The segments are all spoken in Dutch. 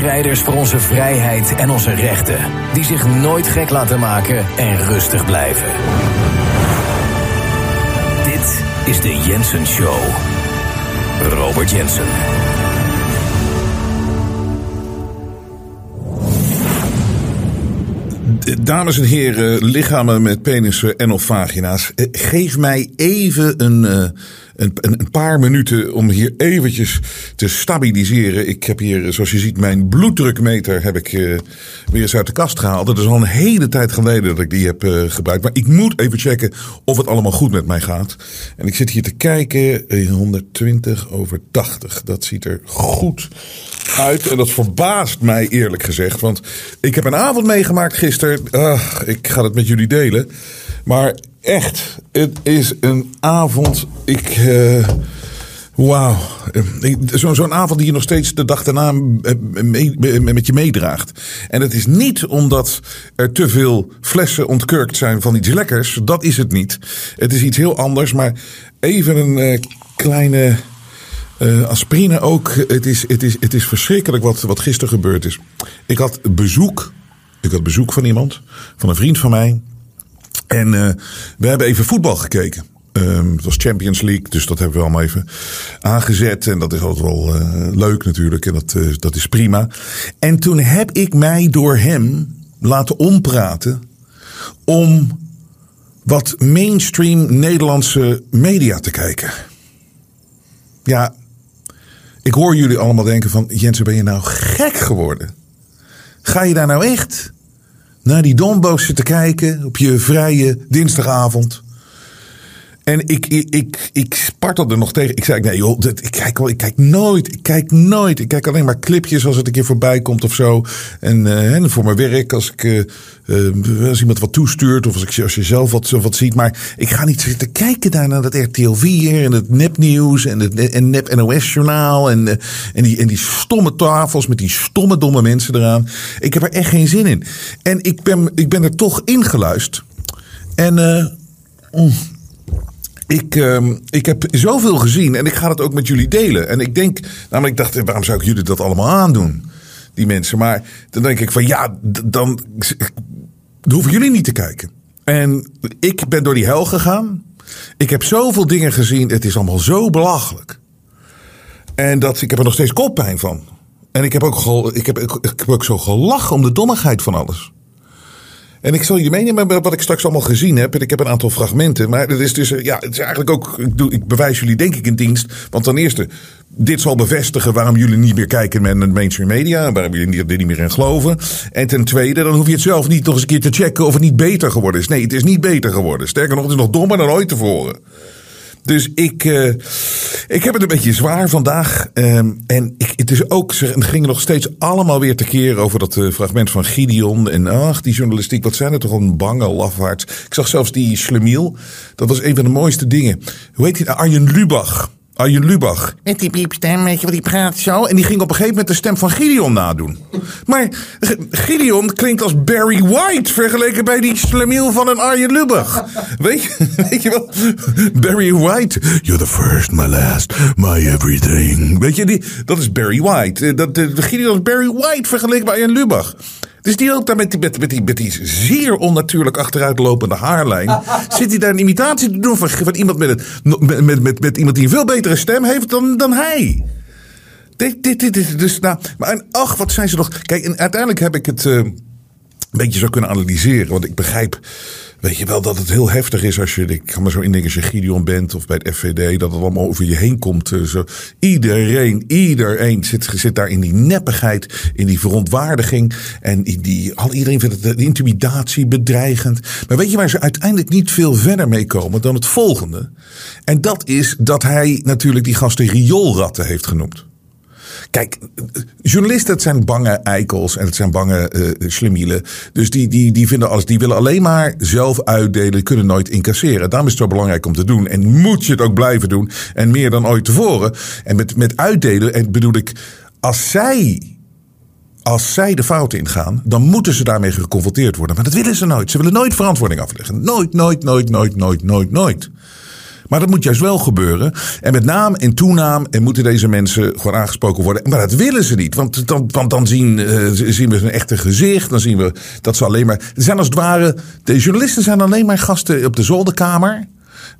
Strijders voor onze vrijheid en onze rechten, die zich nooit gek laten maken en rustig blijven. Dit is de Jensen Show. Robert Jensen. Dames en heren, lichamen met penissen en of vagina's. eh, Geef mij even een, eh, een, een paar minuten om hier eventjes te stabiliseren. Ik heb hier, eh, zoals je ziet, mijn bloeddrukmeter heb ik eh, weer eens uit de kast gehaald. Dat is al een hele tijd geleden dat ik die heb eh, gebruikt. Maar ik moet even checken of het allemaal goed met mij gaat. En ik zit hier te kijken, eh, 120 over 80. Dat ziet er goed uit. En dat verbaast mij eerlijk gezegd. Want ik heb een avond meegemaakt gisteren. Ik ga het met jullie delen. Maar echt, het is een avond. Ik. eh, Wauw. Eh, zo- Zo'n avond die je nog steeds de dag daarna eh, mee- met je meedraagt. En het is niet omdat er te veel flessen ontkurkt zijn van iets lekkers. Dat is het niet. Het is iets heel anders. Maar even een kleine eh, aspirine ook. Het is, het is, het is verschrikkelijk wat, wat gisteren gebeurd is. Ik had bezoek. Ik had bezoek van iemand. Van een vriend van mij. En eh, we hebben even voetbal gekeken. Ehm, het was Champions League, dus dat hebben we allemaal even aangezet. En dat is altijd wel eh, leuk natuurlijk. En dat, dat is prima. En toen heb ik mij door hem laten ompraten om wat mainstream Nederlandse media te kijken. Ja, ik hoor jullie allemaal denken van... Jensen, ben je nou gek geworden? Ga je daar nou echt naar die dombo's zitten kijken... op je vrije dinsdagavond... En ik, ik, ik, ik spartelde nog tegen. Ik zei, nee joh, ik, kijk, ik kijk nooit. Ik kijk nooit. Ik kijk alleen maar clipjes als het een keer voorbij komt of zo. En, eh, voor mijn werk, als, ik, eh, eh, als iemand wat toestuurt of als, ik, als je zelf wat, wat ziet. Maar ik ga niet zitten kijken daar naar dat RTL 4 en het nepnieuws en het en nep NOS-journaal. En, en, die, en die stomme tafels met die stomme domme mensen eraan. Ik heb er echt geen zin in. En ik ben, ik ben er toch ingeluisterd. En... mm, ik, ehm, ik heb zoveel gezien en ik ga het ook met jullie delen. En ik denk, namelijk, ik dacht, waarom zou ik jullie dat allemaal aandoen? Die mensen. Maar dan denk ik van ja, dan, hoeven jullie niet te kijken. En ik ben door die hel gegaan. Ik heb zoveel dingen gezien. Het is allemaal zo belachelijk. En dat, ik heb er nog steeds koppijn van. En ik heb ook, ik heb, ik heb ook zo gelachen om de dommigheid van alles. En ik zal je meenemen met wat ik straks allemaal gezien heb. En ik heb een aantal fragmenten. Maar het is, dus, eh, ja, het is eigenlijk ook. Ik, doe, ik bewijs jullie denk ik een dienst. Want ten eerste, dit zal bevestigen waarom jullie niet meer kijken met mainstream media. Waarom jullie er niet meer in geloven. En ten tweede, dan hoef je het zelf niet nog eens een keer te checken of het niet beter geworden is. Nee, het is niet beter geworden. Sterker nog, het is nog dommer dan ooit tevoren. Dus ik, eh, ik heb het een beetje zwaar vandaag. Ehm, en ik, het is ook, ze gingen nog steeds allemaal weer tekeer over dat eh, fragment van Gideon. En ach, die journalistiek, wat zijn er toch een bange lafaards. Ik zag zelfs die Schlemiel. Dat was een van de mooiste dingen. Hoe heet die? Arjen Lubach. Arjen Lubach. Met die piepstem, weet je wat die praat zo. En die ging op een gegeven moment de stem van Gideon nadoen. Maar Gideon klinkt als Barry White vergeleken bij die slemiel van een Arjen Lubach. Weet je, weet je wel? Barry White. You're the first, my last, my everything. Weet je, die, dat is Barry White. Eh, Dat, eh, Gideon is Barry White vergeleken bij Arjen Lubach. Dus die ook daar met die, met, met, die, met die zeer onnatuurlijk achteruitlopende haarlijn. zit hij daar een imitatie te doen van, van iemand met, het, met, met, met, met iemand die een veel betere stem heeft dan, dan hij. Dit, dit, dit, dit, dus, nou, maar en, ach, wat zijn ze nog. Kijk, en uiteindelijk heb ik het eh, een beetje zo kunnen analyseren. Want ik begrijp, weet je wel, dat het heel heftig is als je, ik kan me zo indenken, als je Gideon bent of bij het FVD, dat het allemaal over je heen komt. eh, zo. Iedereen, iedereen zit, zit daar in die neppigheid, in die verontwaardiging. En in die, al, iedereen vindt het de intimidatie bedreigend. Maar weet je waar ze uiteindelijk niet veel verder mee komen dan het volgende? En dat is dat hij natuurlijk die gasten rioolratten heeft genoemd. Kijk, journalisten, het zijn bange eikels en het zijn bange eh slimielen. Dus die, die, die vinden alles, die willen alleen maar zelf uitdelen, kunnen nooit incasseren. Daarom is het zo belangrijk om te doen. En moet je het ook blijven doen. En meer dan ooit tevoren. En met, met uitdelen, en bedoel ik, als zij als zij de fout ingaan, dan moeten ze daarmee geconfronteerd worden. Maar dat willen ze nooit. Ze willen nooit verantwoording afleggen. Nooit, nooit, nooit, nooit, nooit, nooit, nooit. Maar dat moet juist wel gebeuren. En met naam en toenaam en moeten deze mensen gewoon aangesproken worden. Maar dat willen ze niet. Want dan, dan zien, uh, zien we hun echte gezicht. Dan zien we dat ze alleen maar. Er zijn als het ware. De journalisten zijn alleen maar gasten op de zolderkamer.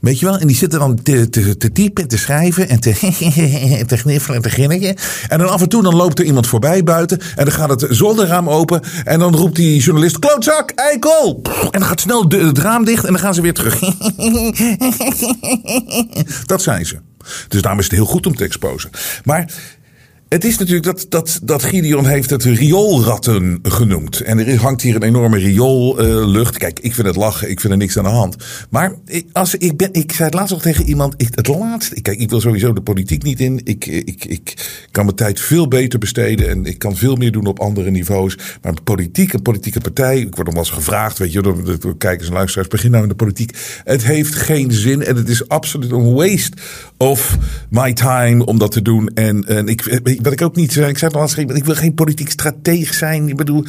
Weet je wel? En die zitten dan te, te, te typen, te schrijven en te, te gniffelen en te ginnetje. En dan af en toe dan loopt er iemand voorbij buiten. En dan gaat het zolderraam open. En dan roept die journalist: Klootzak, eikel! En dan gaat snel het raam dicht en dan gaan ze weer terug. Dat zijn ze. Dus daarom is het heel goed om te exposen. Maar het is natuurlijk dat, dat, dat Gideon heeft het rioolratten genoemd. En er hangt hier een enorme rioollucht. Kijk, ik vind het lachen, ik vind er niks aan de hand. Maar ik, als, ik, ben, ik zei het laatst nog tegen iemand. Ik, het laatste, kijk, ik wil sowieso de politiek niet in. Ik, ik, ik kan mijn tijd veel beter besteden. En ik kan veel meer doen op andere niveaus. Maar politiek, een politieke partij. Ik word nog wel eens gevraagd, weet je, door de kijkers en luisteraars. Begin nou in de politiek. Het heeft geen zin en het is absoluut een waste of my time om dat te doen. En, en ik wat ik ook niet zei, ik zei het al ik wil geen politiek strateeg zijn. Ik bedoel,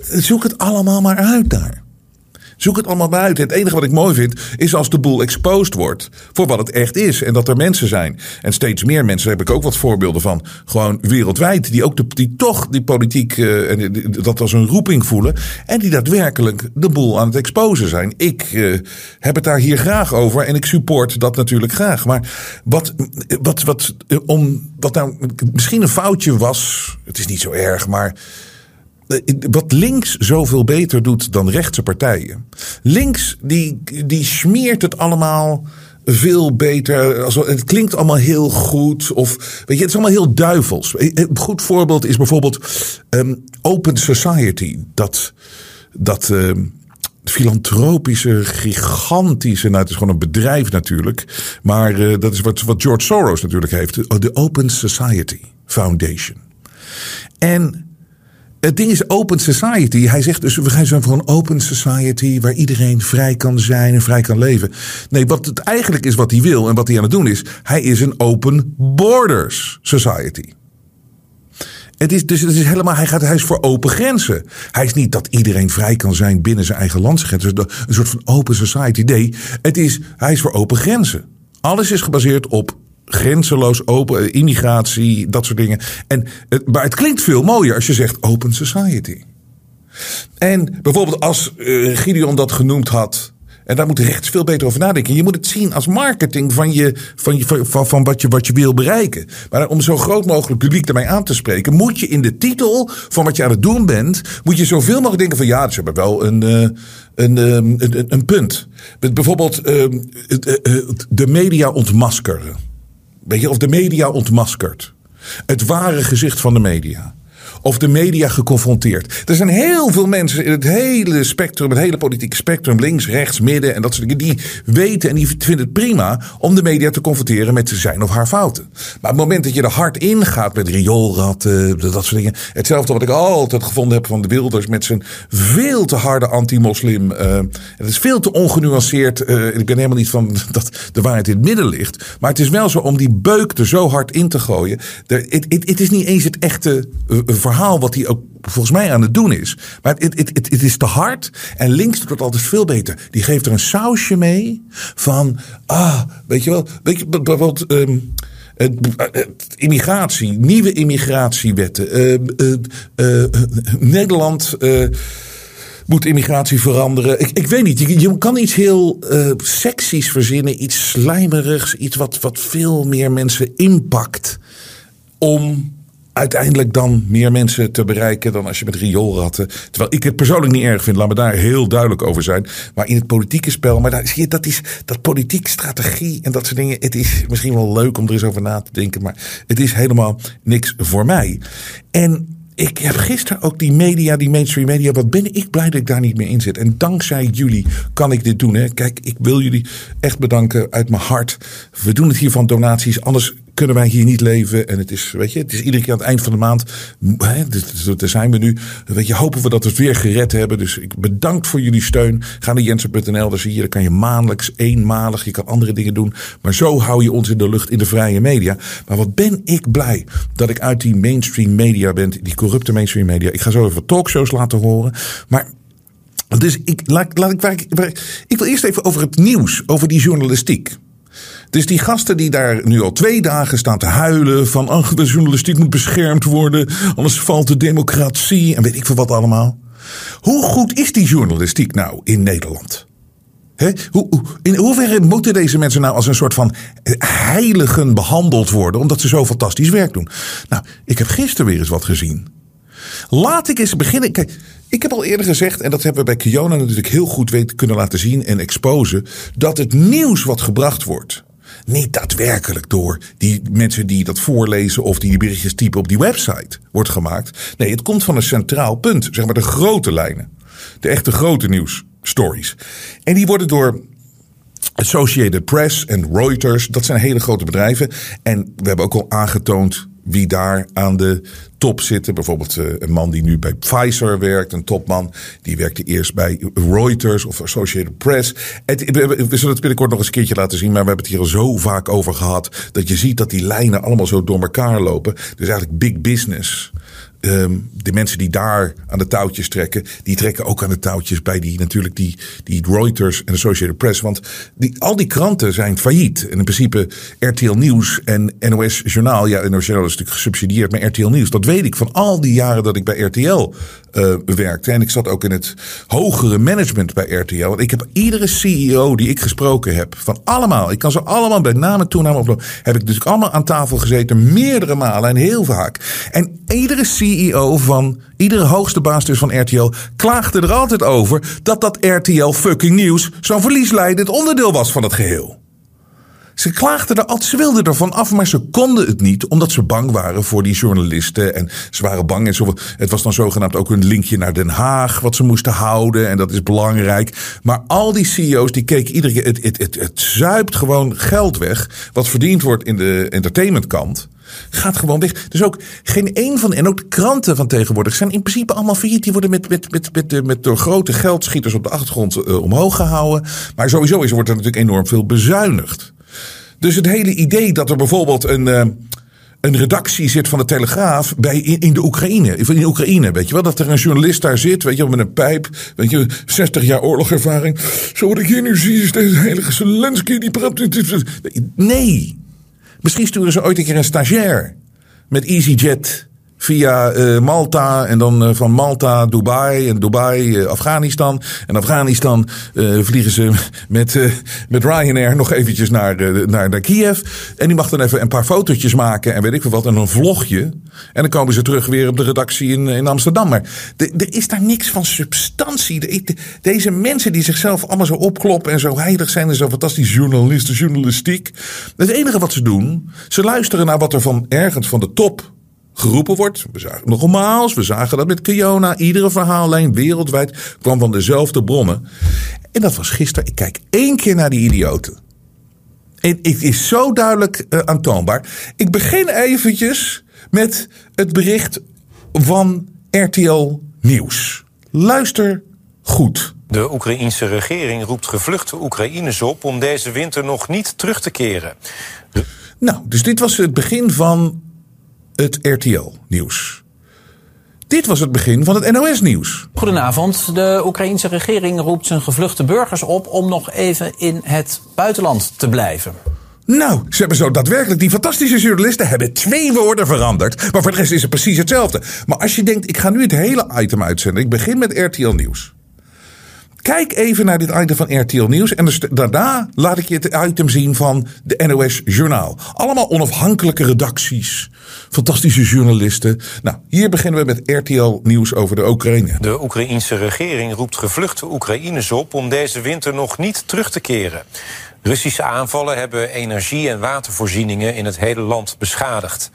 zoek het allemaal maar uit daar. Zoek het allemaal buiten. Het enige wat ik mooi vind is als de boel exposed wordt voor wat het echt is. En dat er mensen zijn. En steeds meer mensen, daar heb ik ook wat voorbeelden van. Gewoon wereldwijd. Die ook die toch die politiek en dat als een roeping voelen. En die daadwerkelijk de boel aan het exposen zijn. Ik uh, heb het daar hier graag over. En ik support dat natuurlijk graag. Maar wat, wat, wat, om, wat nou misschien een foutje was. Het is niet zo erg, maar eh, wat links zoveel beter doet dan rechtse partijen. Links die, die smeert het allemaal veel beter. Het klinkt allemaal heel goed. Of weet je, het is allemaal heel duivels. Een goed voorbeeld is bijvoorbeeld um, Open Society. Dat, dat um, filantropische, gigantische. Nou, het is gewoon een bedrijf natuurlijk. Maar dat is wat, wat George Soros natuurlijk heeft. De Open Society Foundation. En het ding is open society. Hij zegt dus we gaan voor een open society waar iedereen vrij kan zijn en vrij kan leven. Nee, wat het eigenlijk is wat hij wil en wat hij aan het doen is, hij is een open borders society. Het is, dus het is helemaal, hij, gaat, hij is voor open grenzen. Hij is niet dat iedereen vrij kan zijn binnen zijn eigen landsgrenzen. Een soort van open society. Nee, het is, hij is voor open grenzen. Alles is gebaseerd op grenzeloos open, eh, immigratie, dat soort dingen. En, maar het klinkt veel mooier als je zegt open society. En bijvoorbeeld als uh, Gideon dat genoemd had. En daar moet rechts veel beter over nadenken. Je moet het zien als marketing van, je, van, je, van, van wat, je, wat je wil bereiken. Maar om zo groot mogelijk publiek ermee aan te spreken, moet je in de titel van wat je aan het doen bent, moet je zoveel mogelijk denken van ja, ze hebben wel een, uh, een, een, een, punt. Bijvoorbeeld uh, de media ontmaskeren. Weet of de media ontmaskerd. Het ware gezicht van de media. Of de media geconfronteerd. Er zijn heel veel mensen in het hele spectrum, het hele politieke spectrum, links, rechts, midden en dat soort dingen, die weten en die vinden het prima om de media te confronteren met zijn of haar fouten. Maar het moment dat je er hard in gaat met rioolratten, dat soort dingen. Hetzelfde wat ik altijd gevonden heb van de Wilders met zijn veel te harde anti-moslim. Uh, het is veel te ongenuanceerd. Uh, ik ben helemaal niet van dat de waarheid in het midden ligt. Maar het is wel zo om die beuk er zo hard in te gooien. Het is niet eens het echte uh, verhaal wat hij ook volgens mij aan het doen is. Maar het, is te hard. En links doet het altijd veel beter. Die geeft er een sausje mee van, ah, weet je wel, weet je, bijvoorbeeld... Um, immigratie, nieuwe immigratiewetten. Uh, uh, Nederland moet immigratie veranderen. Ik, ik weet niet, je, je kan iets heel uh, seksies verzinnen, iets slijmerigs, iets wat, wat veel meer mensen impact om uiteindelijk dan meer mensen te bereiken dan als je met rioolratten. Terwijl ik het persoonlijk niet erg vind, laat me daar heel duidelijk over zijn. Maar in het politieke spel, maar daar zie je, dat is dat politieke strategie en dat soort dingen. Het is misschien wel leuk om er eens over na te denken, maar het is helemaal niks voor mij. En ik heb gisteren ook die media, die mainstream media. Wat ben ik blij dat ik daar niet meer in zit. En dankzij jullie kan ik dit doen. Hè. Kijk, ik wil jullie echt bedanken uit mijn hart. We doen het hier van donaties. Anders kunnen wij hier niet leven. En het is, weet je, het is iedere keer aan het eind van de maand. Hè, daar zijn we nu. Weet je, hopen we dat we het weer gered hebben. Dus ik bedankt voor jullie steun. Ga naar jensen.nl. Daar zie je, daar kan je maandelijks, eenmalig. Je kan andere dingen doen. Maar zo hou je ons in de lucht in de vrije media. Maar wat ben ik blij dat ik uit die mainstream media ben. Die corrupte mainstream media. Ik ga zo even talkshows laten horen. Maar dus ik, laat, laat ik, waar ik, waar, ik wil eerst even over het nieuws, over die journalistiek. Dus die gasten die daar nu al twee dagen staan te huilen van ach, de journalistiek moet beschermd worden, anders valt de democratie en weet ik veel wat allemaal. Hoe goed is die journalistiek nou in Nederland? Hoe, in hoeverre moeten deze mensen nou als een soort van heiligen behandeld worden, omdat ze zo fantastisch werk doen? Nou, ik heb gisteren weer eens wat gezien. Laat ik eens beginnen. Kijk, ik heb al eerder gezegd, en dat hebben we bij Kiona natuurlijk heel goed weten kunnen laten zien en exposen, dat het nieuws wat gebracht wordt, niet daadwerkelijk door die mensen die dat voorlezen of die die berichtjes typen op die website wordt gemaakt. Nee, het komt van een centraal punt, zeg maar de grote lijnen. De echte grote nieuwsstories. En die worden door Associated Press en Reuters, dat zijn hele grote bedrijven. En we hebben ook al aangetoond wie daar aan de top zitten. Bijvoorbeeld eh, een man die nu bij Pfizer werkt, een topman. Die werkte eerst bij Reuters of Associated Press. we, zullen het binnenkort nog eens een keertje laten zien. Maar we hebben het hier al zo vaak over gehad. Dat je ziet dat die lijnen allemaal zo door elkaar lopen. Dus eigenlijk big business. Um, de mensen die daar aan de touwtjes trekken, die trekken ook aan de touwtjes bij die natuurlijk die, die Reuters en Associated Press. Want die, al die kranten zijn failliet. En in principe RTL Nieuws en NOS Journaal. Ja, NOS Journaal is natuurlijk gesubsidieerd, maar RTL Nieuws, dat weet ik van al die jaren dat ik bij RTL uh, werkte. En ik zat ook in het hogere management bij RTL. En ik heb iedere CEO die ik gesproken heb, van allemaal, ik kan ze allemaal bij naam en toename opnoemen, heb ik dus allemaal aan tafel gezeten, meerdere malen en heel vaak. En iedere CEO van, iedere hoogste baas dus van RTL, klaagde er altijd over dat dat RTL fucking nieuws zo'n verliesleidend onderdeel was van het geheel. Ze klaagden er altijd, ze wilden ervan af, maar ze konden het niet, omdat ze bang waren voor die journalisten. En ze waren bang. En zo, het was dan zogenaamd ook een linkje naar Den Haag, wat ze moesten houden. En dat is belangrijk. Maar al die CEO's, die keken iedere keer, het, het, het, het zuipt gewoon geld weg, wat verdiend wordt in de entertainmentkant gaat gewoon weg. Dus ook geen één van, en ook de kranten van tegenwoordig zijn in principe allemaal failliet. Die worden met, met, met, met, met door grote geldschieters op de achtergrond uh, omhoog gehouden. Maar sowieso is, wordt er natuurlijk enorm veel bezuinigd. Dus het hele idee dat er bijvoorbeeld een, uh, een redactie zit van de Telegraaf bij, in, in de Oekraïne. In Oekraïne, weet je wel. Dat er een journalist daar zit, weet je met een pijp. Weet je, 60 jaar oorlogervaring. Zo wat ik hier nu zie is deze heilige Zelensky die praat. Nee. Misschien sturen ze ooit een keer een stagiair. Met EasyJet via uh, Malta en dan uh, van Malta Dubai en Dubai uh, Afghanistan. En Afghanistan vliegen ze met, met Ryanair nog eventjes naar, naar, naar Kiev. En die mag dan even een paar fotootjes maken en weet ik veel wat. En een vlogje. En dan komen ze terug weer op de redactie in, in Amsterdam. Maar er is daar niks van substantie. De, deze mensen die zichzelf allemaal zo opkloppen en zo heilig zijn en zo fantastisch journalisten, journalistiek. Het enige wat ze doen, ze luisteren naar wat er van ergens van de top geroepen wordt. We zagen nogmaals, we zagen dat met Kiona. Iedere verhaallijn wereldwijd kwam van dezelfde bronnen. En dat was gisteren. Ik kijk één keer naar die idioten. En het is zo duidelijk uh, aantoonbaar. Ik begin eventjes met het bericht van RTL Nieuws. Luister goed. De Oekraïense regering roept gevluchte Oekraïners op om deze winter nog niet terug te keren. Nou, dus dit was het begin van het RTL-nieuws. Dit was het begin van het NOS-nieuws. Goedenavond. De Oekraïense regering roept zijn gevluchte burgers op om nog even in het buitenland te blijven. Nou, ze hebben zo daadwerkelijk, die fantastische journalisten hebben twee woorden veranderd. Maar voor de rest is het precies hetzelfde. Maar als je denkt, ik ga nu het hele item uitzenden. Ik begin met RTL Nieuws. Kijk even naar dit item van RTL Nieuws. En dus daarna laat ik je het item zien van de NOS Journaal. Allemaal onafhankelijke redacties. Fantastische journalisten. Nou, hier beginnen we met RTL Nieuws over de Oekraïne. De Oekraïense regering roept gevluchte Oekraïners op om deze winter nog niet terug te keren. Russische aanvallen hebben energie- en watervoorzieningen in het hele land beschadigd.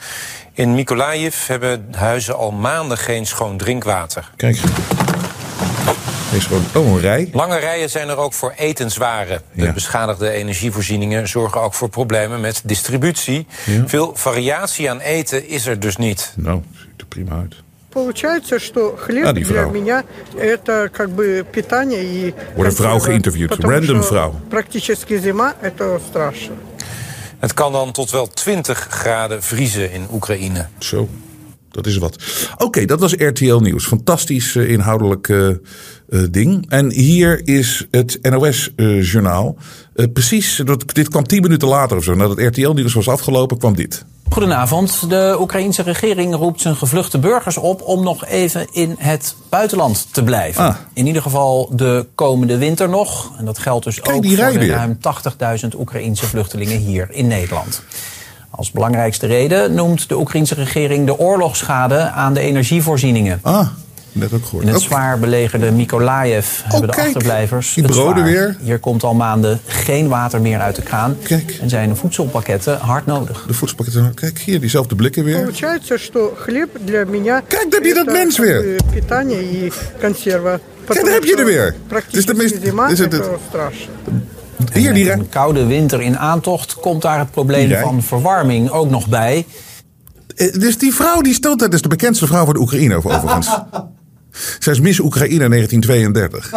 In Mykolaiv hebben huizen al maanden geen schoon drinkwater. Kijk Is gewoon, oh, een rij. Lange rijen zijn er ook voor etenswaren. De beschadigde energievoorzieningen zorgen ook voor problemen met distributie. Veel variatie aan eten is er dus niet. Nou, ziet er prima uit. Получается, что хлеб ah, для меня это как бы питание и Wordt een vrouw geïnterviewd, random vrouw. Практически зима это Het kan dan tot wel 20 graden vriezen in Oekraïne. Zo. Dat is wat. Oké, dat was RTL Nieuws. Fantastisch uh, inhoudelijk uh, uh, ding. En hier is het NOS-journaal. precies, dat, dit kwam tien minuten later of zo. Nadat RTL Nieuws was afgelopen, kwam dit. Goedenavond. De Oekraïense regering roept zijn gevluchte burgers op om nog even in het buitenland te blijven. Ah. In ieder geval de komende winter nog. En dat geldt dus Kijk, ook voor de ruim 80.000 Oekraïense vluchtelingen hier in Nederland. Als belangrijkste reden noemt de Oekraïense regering de oorlogsschade aan de energievoorzieningen. Ah, net ook gehoord. In het Oké. zwaar belegerde Mykolaiv hebben de kijk, achterblijvers die het broden zwaar. weer. Hier komt al maanden geen water meer uit de kraan. Kijk. En zijn de voedselpakketten hard nodig. De voedselpakketten. Kijk hier, diezelfde blikken weer. Получается, что хлеб для меня... Кijk, daar heb je dat это mens как weer. бы питание и консерва. Кijk, daar heb je er weer. Практически Dus de meest- зима, is het это het- страшно. hier, een koude winter in aantocht komt daar het probleem van verwarming ook nog bij. Eh, Dus die vrouw die stond dat is de bekendste vrouw van de Oekraïne over- overigens. Zij is Miss Oekraïne 1932.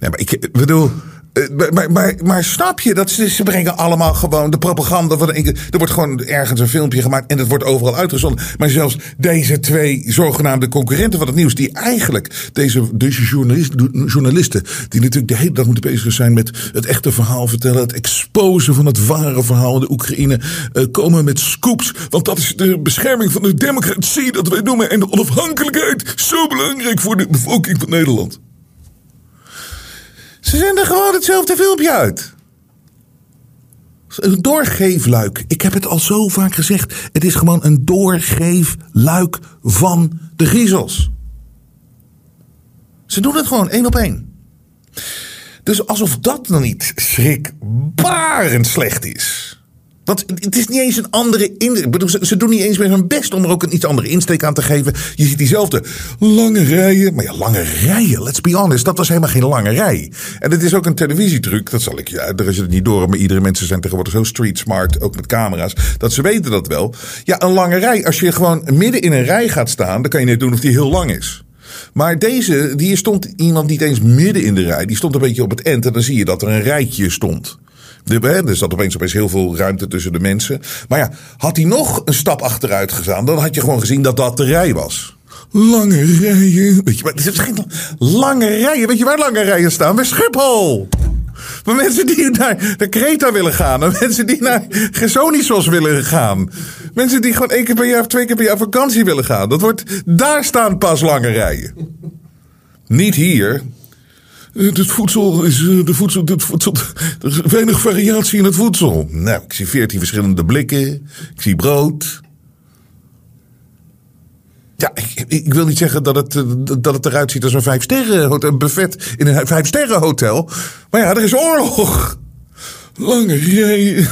Nee, maar ik bedoel. Eh, Maar, snap je dat ze, brengen allemaal gewoon de propaganda van. Er wordt gewoon ergens een filmpje gemaakt en dat wordt overal uitgezonden. Maar zelfs deze twee zogenaamde concurrenten van het nieuws, die eigenlijk deze, deze journalist, journalisten, die natuurlijk de hele dag moeten bezig zijn met het echte verhaal vertellen, het exposen van het ware verhaal in de Oekraïne, eh, komen met scoops. Want dat is de bescherming van de democratie, dat wij noemen, en de onafhankelijkheid. Zo belangrijk voor de bevolking van Nederland. Ze zenden gewoon hetzelfde filmpje uit. Een doorgeefluik. Ik heb het al zo vaak gezegd. Het is gewoon een doorgeefluik van de griezels. Ze doen het gewoon één op één. Dus alsof dat dan niet schrikbarend slecht is. Want het is niet eens een andere insteek. Bedoel, Ze, doen niet eens meer hun best om er ook een iets andere insteek aan te geven. Je ziet diezelfde lange rijen. Maar ja, lange rijen, let's be honest. Dat was helemaal geen lange rij. En het is ook een televisietruc. Dat zal ik uitleggen als je het niet door. Maar iedere mensen zijn tegenwoordig zo street smart. Ook met camera's. Dat ze weten dat wel. Ja, een lange rij. Als je gewoon midden in een rij gaat staan. Dan kan je net doen of die heel lang is. Maar deze, die stond iemand niet eens midden in de rij. Die stond een beetje op het eind. En dan zie je dat er een rijtje stond. De, er zat opeens, opeens heel veel ruimte tussen de mensen. Maar ja, had hij nog een stap achteruit gegaan, dan had je gewoon gezien dat dat de rij was. Lange rijen. Weet je, maar is lange rijen. Weet je waar lange rijen staan? Bij Schiphol. Maar mensen die naar de Kreta willen gaan. En mensen die naar Gersonisos willen gaan. Mensen die gewoon één keer per jaar of twee keer per jaar vakantie willen gaan. Dat wordt, daar staan pas lange rijen. Niet hier. Eh, Het voedsel is. eh, De voedsel, voedsel, er is weinig variatie in het voedsel. Nou, ik zie veertien verschillende blikken. Ik zie brood. Ja, ik, ik wil niet zeggen dat het, eh, dat het eruit ziet als een vijfsterren hotel, een buffet in een vijfsterren hotel. Maar ja, er is oorlog. Lange rijen.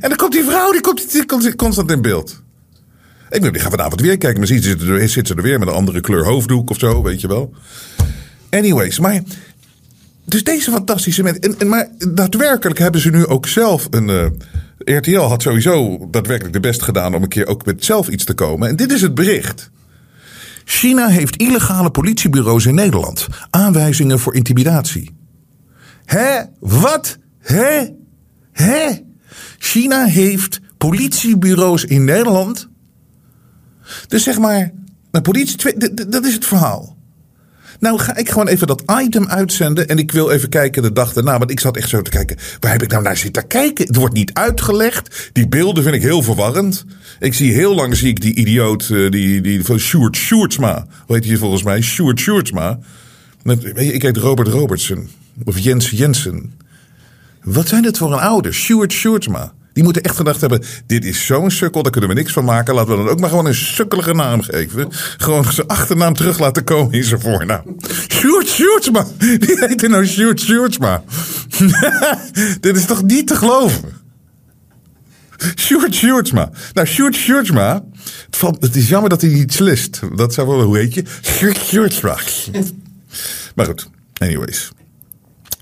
en dan komt die vrouw, die komt, die komt constant in beeld. Ik bedoel, die gaan vanavond weer kijken. Misschien zit ze, er, zit ze er weer met een andere kleur hoofddoek of zo, weet je wel. Anyways, maar. Dus deze fantastische mensen. En, en, maar daadwerkelijk hebben ze nu ook zelf een. eh, RTL had sowieso daadwerkelijk de best gedaan om een keer ook met zelf iets te komen. En dit is het bericht. China heeft illegale politiebureaus in Nederland. Aanwijzingen voor intimidatie. Hè? Wat? Hè? Hè? China heeft politiebureaus in Nederland. Dus zeg maar, politie, dat is het verhaal. Nou ga ik gewoon even dat item uitzenden en ik wil even kijken de dag daarna. Want ik zat echt zo te kijken, waar heb ik nou naar zitten kijken? Het wordt niet uitgelegd. Die beelden vind ik heel verwarrend. Ik zie heel lang zie ik die idioot, eh, die, die van Sjoerd Sjoerdsma. Hoe heet hij volgens mij? Sjoerd Sjoerdsma. Ik heet Robert Robertson. Of Jens Jensen. Wat zijn dit voor een ouder? Stuart Sjoerdsma. Die moeten echt gedacht hebben: dit is zo'n sukkel, daar kunnen we niks van maken. Laten we dan ook maar gewoon een sukkelige naam geven. Gewoon zijn achternaam terug laten komen in zijn voornaam. Sjoerd Sjoerdsma. Die heette nou Sjoerd Sjoerdsma. dit is toch niet te geloven? Sjoerd Sjoerdsma. Nou, Sjoerd Sjoerdsma. Het, valt, het is jammer dat hij niet slist. Dat zou wel, hoe heet je? Sjoerd Sjoerdsma. Maar goed, anyways.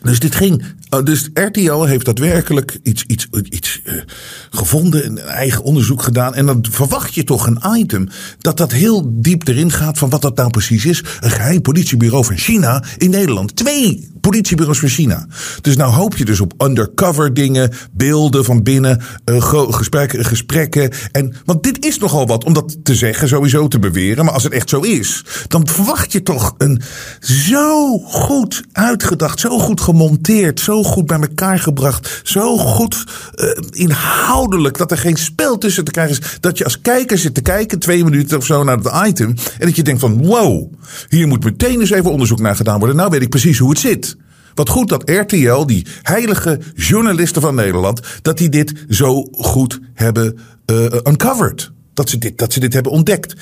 Dus dit ging dus RTL heeft daadwerkelijk iets, iets, iets uh, gevonden, een eigen onderzoek gedaan. En dan verwacht je toch een item dat dat heel diep erin gaat van wat dat nou precies is. Een geheim politiebureau van China in Nederland. Twee politiebureaus van China. Dus nou hoop je dus op undercover dingen, beelden van binnen, uh, gesprekken, gesprekken. En, want dit is nogal wat om dat te zeggen, sowieso te beweren. Maar als het echt zo is, dan verwacht je toch een zo goed uitgedacht, zo goed gemonteerd, zo goed bij elkaar gebracht, zo goed uh, inhoudelijk dat er geen spel tussen te krijgen is. Dat je als kijker zit te kijken, twee minuten of zo naar het item. En dat je denkt van wow, hier moet meteen eens even onderzoek naar gedaan worden. Nou weet ik precies hoe het zit. Wat goed dat RTL, die heilige journalisten van Nederland, dat die dit zo goed hebben uh, uncovered. Dat ze, dit, dat ze dit hebben ontdekt.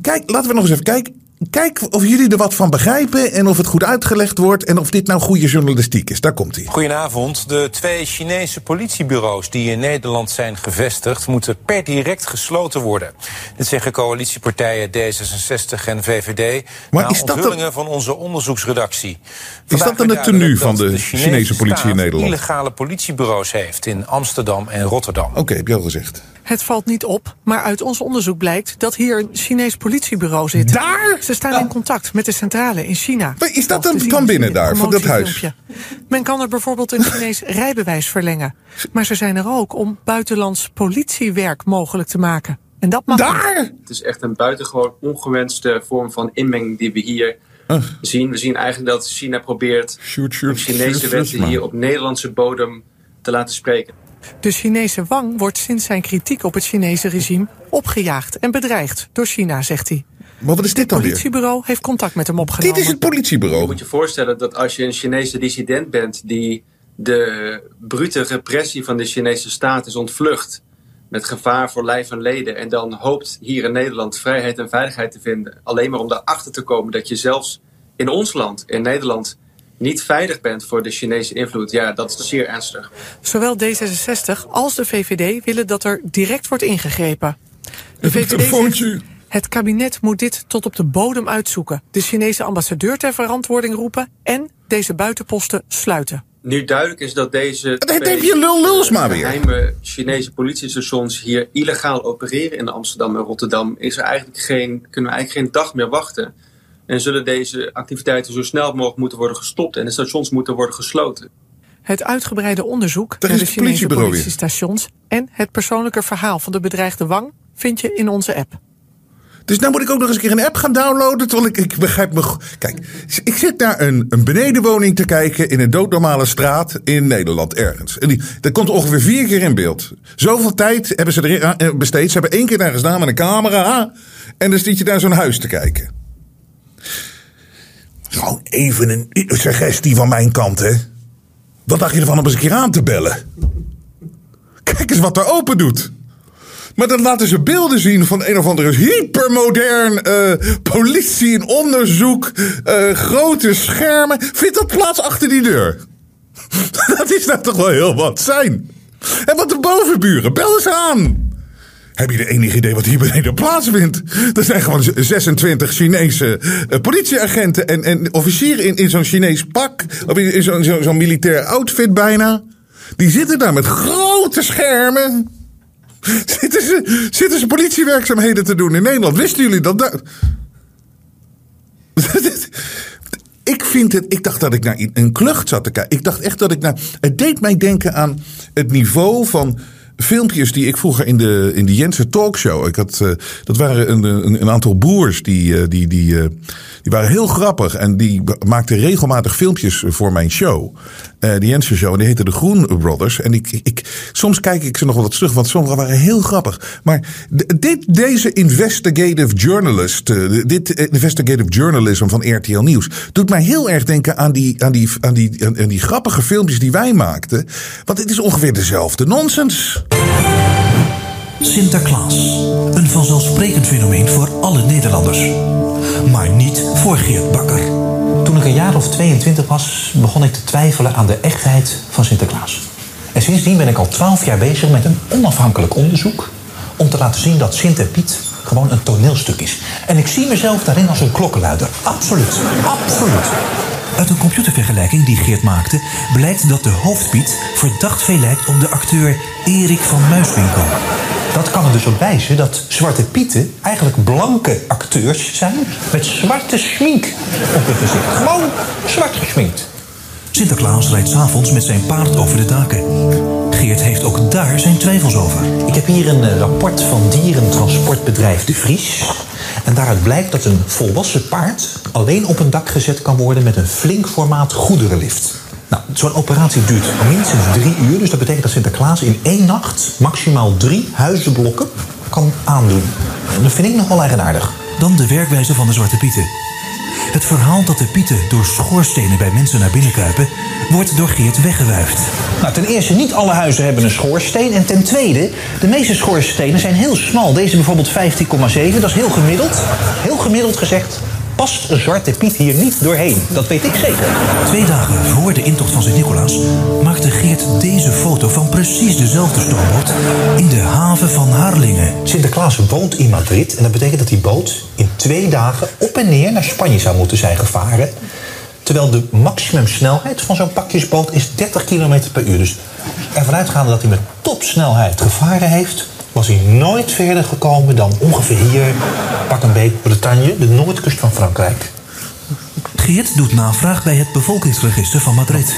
Kijk, laten we nog eens even kijken. Kijk of jullie er wat van begrijpen en of het goed uitgelegd wordt en of dit nou goede journalistiek is. Daar komt hij. Goedenavond. De twee Chinese politiebureaus die in Nederland zijn gevestigd moeten per direct gesloten worden. Dit zeggen coalitiepartijen D66 en VVD maar na is dat van onze onderzoeksredactie. Is dat dan het tenue van de, de Chinese, Chinese politie in Nederland? illegale politiebureaus heeft in Amsterdam en Rotterdam. Oké, okay, heb je al gezegd. Het valt niet op, maar uit ons onderzoek blijkt dat hier een Chinees politiebureau zit. Daar? Ze staan in contact met de centrale in China. Maar is dat dan van binnen daar, van dat huis? Men kan er bijvoorbeeld een Chinees rijbewijs verlengen. Maar ze zijn er ook om buitenlands politiewerk mogelijk te maken. En dat mag Daar? Niet. Het is echt een buitengewoon ongewenste vorm van inmenging die we hier zien. We zien eigenlijk dat China probeert shoot, shoot, om Chinese shoot, wetten hier op Nederlandse bodem te laten spreken. De Chinese Wang wordt sinds zijn kritiek op het Chinese regime opgejaagd en bedreigd door China, zegt hij. Maar wat is dit dan Het politiebureau heeft contact met hem opgenomen. Dit is het politiebureau. Je moet je voorstellen dat als je een Chinese dissident bent die de brute repressie van de Chinese staat is ontvlucht met gevaar voor lijf en leden en dan hoopt hier in Nederland vrijheid en veiligheid te vinden, alleen maar om daarachter te komen dat je zelfs in ons land, in Nederland, niet veilig bent voor de Chinese invloed, ja, dat is zeer ernstig. Zowel D66 als de VVD willen dat er direct wordt ingegrepen. De VVD zegt, het kabinet moet dit tot op de bodem uitzoeken. De Chinese ambassadeur ter verantwoording roepen en deze buitenposten sluiten. Nu duidelijk is dat deze dat heb je lul luls maar weer. geheime Chinese politiestations hier illegaal opereren in Amsterdam en Rotterdam, is er eigenlijk geen, kunnen we eigenlijk geen dag meer wachten. En zullen deze activiteiten zo snel mogelijk moeten worden gestopt en de stations moeten worden gesloten. Het uitgebreide onderzoek naar de Chinese politiestations en het persoonlijke verhaal van de bedreigde Wang vind je in onze app. Dus nou moet ik ook nog eens een keer een app gaan downloaden. Terwijl ik, ik begrijp me. Kijk, ik zit naar een, een benedenwoning te kijken in een doodnormale straat in Nederland ergens. En die, dat komt ongeveer vier keer in beeld. Zoveel tijd hebben ze erin besteed. Ze hebben één keer daar gestaan met een camera. En dan zit je daar zo'n huis te kijken. Gewoon even een suggestie van mijn kant, hè. Wat dacht je ervan om eens een keer aan te bellen? Kijk eens wat er open doet. Maar dan laten ze beelden zien van een of andere hypermodern uh, politie in onderzoek. Uh, grote schermen. Vindt dat plaats achter die deur? dat is nou toch wel heel wat zijn. En wat de bovenburen, bel eens aan. Heb je de enige idee wat hier beneden plaatsvindt? Er zijn gewoon 26 Chinese uh, politieagenten en, en officieren in, in zo'n Chinees pak. Of in, in zo'n zo, zo militair outfit bijna. Die zitten daar met grote schermen. Zitten ze, politiewerkzaamheden te doen in Nederland? Wisten jullie dat? Ik vind het. Ik dacht dat ik naar een klucht zat te kijken. Ik dacht echt dat ik naar. Het deed mij denken aan het niveau van filmpjes die ik vroeger in de, in de Jensen Talkshow. Ik had, uh, dat waren een, een, een, aantal broers die, uh, die, die, uh, die waren heel grappig. En die maakten regelmatig filmpjes voor mijn show. De Jensen Show. Die heette de Groen Brothers. En ik, ik, soms kijk ik ze nog wat terug, want sommige waren heel grappig. Maar dit, deze investigative journalist, dit investigative journalism van RTL Nieuws, doet mij heel erg denken aan die, aan die, aan die, aan die grappige filmpjes die wij maakten. Want het is ongeveer dezelfde nonsens. Sinterklaas. Een vanzelfsprekend fenomeen voor alle Nederlanders. Maar niet voor Geert Bakker. Toen ik een jaar of 22 was, begon ik te twijfelen aan de echtheid van Sinterklaas. En sindsdien ben ik al 12 jaar bezig met een onafhankelijk onderzoek om te laten zien dat Sint en Piet gewoon een toneelstuk is. En ik zie mezelf daarin als een klokkenluider. Absoluut, absoluut. Uit een computervergelijking die Geert maakte, blijkt dat de hoofdpiet verdacht veel lijkt op de acteur Erik van Muiswinkel. Dat kan er dus op wijzen dat Zwarte Pieten eigenlijk blanke acteurs zijn met zwarte schmink op hun gezicht. Gewoon zwart geschminkt. Sinterklaas rijdt s'avonds met zijn paard over de daken. Geert heeft ook daar zijn twijfels over. Ik heb hier een eh, rapport van dierentransportbedrijf De Vries. En daaruit blijkt dat een volwassen paard alleen op een dak gezet kan worden met een flink formaat goederenlift. Nou, zo'n operatie duurt minstens drie uur. Dus dat betekent dat Sinterklaas in één nacht maximaal drie huizenblokken kan aandoen. En dat vind ik nog wel eigenaardig. Dan de werkwijze van de Zwarte Pieten. Het verhaal dat de pieten door schoorstenen bij mensen naar binnen kruipen, wordt door Geert weggewuifd. Nou, ten eerste, niet alle huizen hebben een schoorsteen. En ten tweede, de meeste schoorstenen zijn heel smal. Deze bijvoorbeeld 15,7, dat is heel gemiddeld. Heel gemiddeld gezegd past een zwarte Piet hier niet doorheen. Dat weet ik zeker. Twee dagen voor de intocht van Sint-Nicolaas maakte Geert deze foto van precies dezelfde stoomboot in de haven van Harlingen. Sinterklaas woont in Madrid en dat betekent dat die boot in twee dagen op en neer naar Spanje zou moeten zijn gevaren. Terwijl de maximumsnelheid van zo'n pakjesboot is 30 km per uur. Dus ervan uitgaande dat hij met topsnelheid gevaren heeft, was hij nooit verder gekomen dan ongeveer hier, pak een beet Bretagne, de noordkust van Frankrijk. Geert doet navraag bij het bevolkingsregister van Madrid.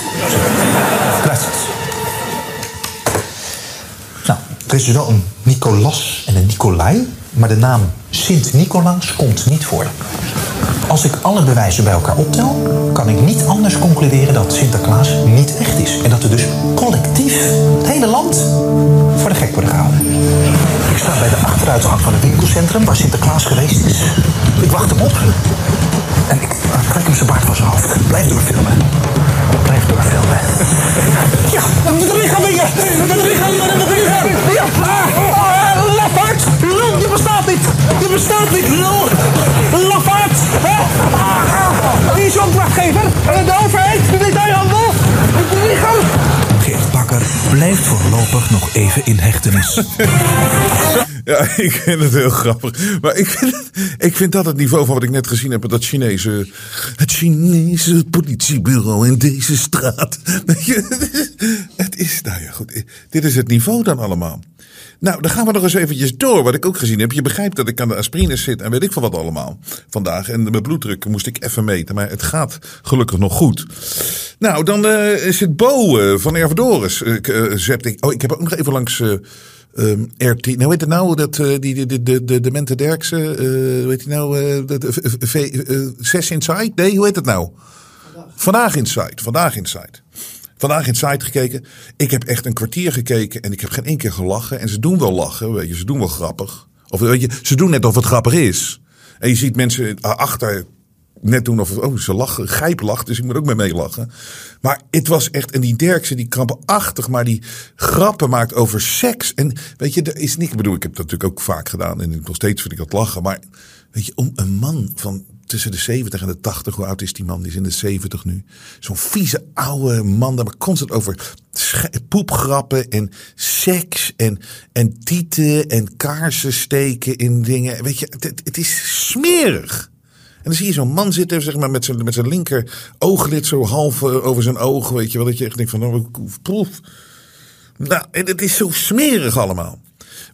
Gracias. Nou, er is dus wel een Nicolas en een Nicolai, maar de naam Sint-Nicolaas komt niet voor. Als ik alle bewijzen bij elkaar optel, kan ik niet anders concluderen dat Sinterklaas niet echt is. En dat we dus collectief het hele land voor de gek worden gehouden. Ik sta bij de achteruitgang van het winkelcentrum waar Sinterklaas geweest is. Ik wacht hem op. En ik trek hem zijn baard van zijn hoofd. Blijf doorfilmen. Blijf doorfilmen. Ja, de lichaam weer! De lichaam weer! De lichaam! Ja! Ah, lafaard! Lul, je bestaat niet! Je bestaat niet! Lafaard! Wie is je opdrachtgever? De overheid? De detailhandel? De lichaam? Geert Bakker blijft voorlopig nog even in hechtenis. Ja, ik vind het heel grappig. Maar ik vind, ik vind dat het niveau van wat ik net gezien heb. Dat Chinese. Het Chinese politiebureau in deze straat. Het is-. Nou ja, goed. Dit is het niveau dan allemaal. Nou, dan gaan we nog eens eventjes door. Wat ik ook gezien heb. Je begrijpt dat ik aan de aspirines zit en weet ik van wat allemaal vandaag. En mijn bloeddruk moest ik even meten. Maar het gaat gelukkig nog goed. Nou, dan eh, is het Bo eh, van Ervedoris. Ik, eh. Oh, ik heb ook nog even langs. Eh, ehm, RT, nou weet het nou, dat, eh, die, de, de, de, de, de Mente Derksen, eh, hoe heet die nou, eh, de, de, v- eh, Zes Inside? Nee, hoe heet het nou? Vandaag Inside, vandaag Inside. Vandaag Inside gekeken. Ik heb echt een kwartier gekeken en ik heb geen één keer gelachen. En ze doen wel lachen, weet je, ze doen wel grappig. Of weet je, ze doen net of het grappig is. En je ziet mensen achter net doen of oh, ze lachen. Gijp lacht, dus ik moet ook mee meelachen. Maar het was echt, en die Derkse, die krampachtig, maar die grappen maakt over seks. En weet je, er is niet, ik bedoel, ik heb dat natuurlijk ook vaak gedaan en nog steeds vind ik dat lachen. Maar weet je, om een man van tussen de 70 en de 80, hoe oud is die man? Die is in de 70 nu. Zo'n vieze oude man, daar maar constant over poepgrappen en seks en, en tieten en kaarsen steken in dingen. Weet je, het is smerig. En dan zie je zo'n man zitten, zeg maar, met zijn, met zijn linker ooglid zo half eh, over zijn oog. Weet je wel, dat je echt denkt van, nou, proef. Nou, en het is zo smerig allemaal.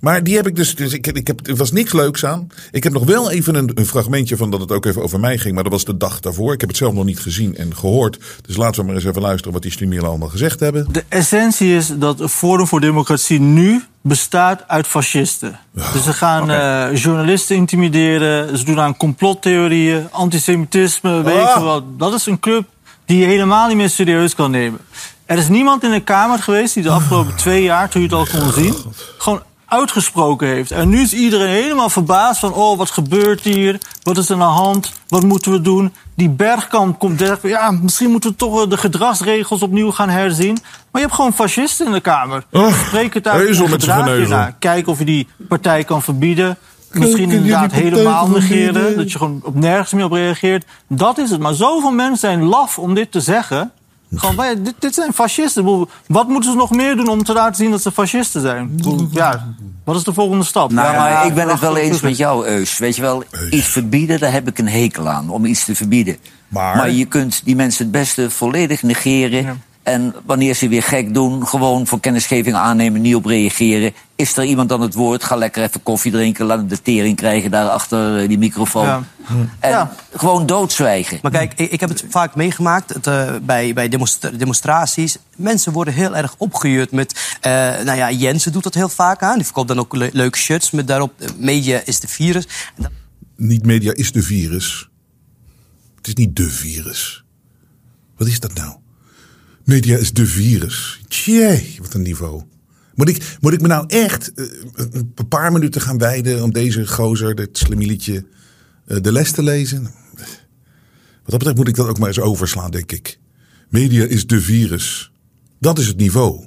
Maar die heb ik dus, dus ik, ik heb, er was niks leuks aan. Ik heb nog wel even een, een fragmentje van dat het ook even over mij ging. Maar dat was de dag daarvoor. Ik heb het zelf nog niet gezien en gehoord. Dus laten we maar eens even luisteren wat die Slimielen allemaal gezegd hebben. De essentie is dat het Forum voor Democratie nu bestaat uit fascisten. dus ze gaan eh, journalisten intimideren, ze doen aan complottheorieën, antisemitisme, weet Ah. veel wat. Dat is een club die je helemaal niet meer serieus kan nemen. Er is niemand in de Kamer geweest die de afgelopen twee jaar, toen je het al kon zien, gewoon uitgesproken heeft. En nu is iedereen helemaal verbaasd van... oh, wat gebeurt hier? Wat is er aan de hand? Wat moeten we doen? Die bergkamp komt dergelijke... ja, misschien moeten we toch wel de gedragsregels opnieuw gaan herzien. Maar je hebt gewoon fascisten in de Kamer. Spreek het uit en gedraag naar. Kijk of je die partij kan verbieden. Misschien inderdaad helemaal negeren. Dat je gewoon op nergens meer op reageert. Dat is het. Maar zoveel mensen zijn laf om dit te zeggen... Gewoon, wij, dit, dit zijn fascisten. Wat moeten ze nog meer doen om te laten zien dat ze fascisten zijn? Ja, wat is de volgende stap? Nou, ja, maar ik ben het wel eens met jou, Eus. Weet je wel, iets verbieden, daar heb ik een hekel aan. Om iets te verbieden. Maar, maar je kunt die mensen het beste volledig negeren. En wanneer ze weer gek doen, gewoon voor kennisgeving aannemen, niet op reageren. Is er iemand aan het woord? Ga lekker even koffie drinken, laat de tering krijgen daar achter eh, die microfoon. Ja. En ja. gewoon doodzwijgen. Maar kijk, ik, ik heb het vaak meegemaakt het, uh, bij, bij demonstra demonstraties. Mensen worden heel erg opgejuurd met. Uh, nou ja, Jensen doet dat heel vaak aan. Die verkoopt dan ook le leuke shirts met daarop: media is de virus. Niet media is de virus. Het is niet de virus. Wat is dat nou? Media is de virus. Tjee, wat een niveau. Moet ik, moet ik me nou echt uh, een paar minuten gaan wijden om deze gozer, dit slimielietje, uh, de les te lezen? Wat dat betreft moet ik dat ook maar eens overslaan, denk ik. Media is de virus. Dat is het niveau.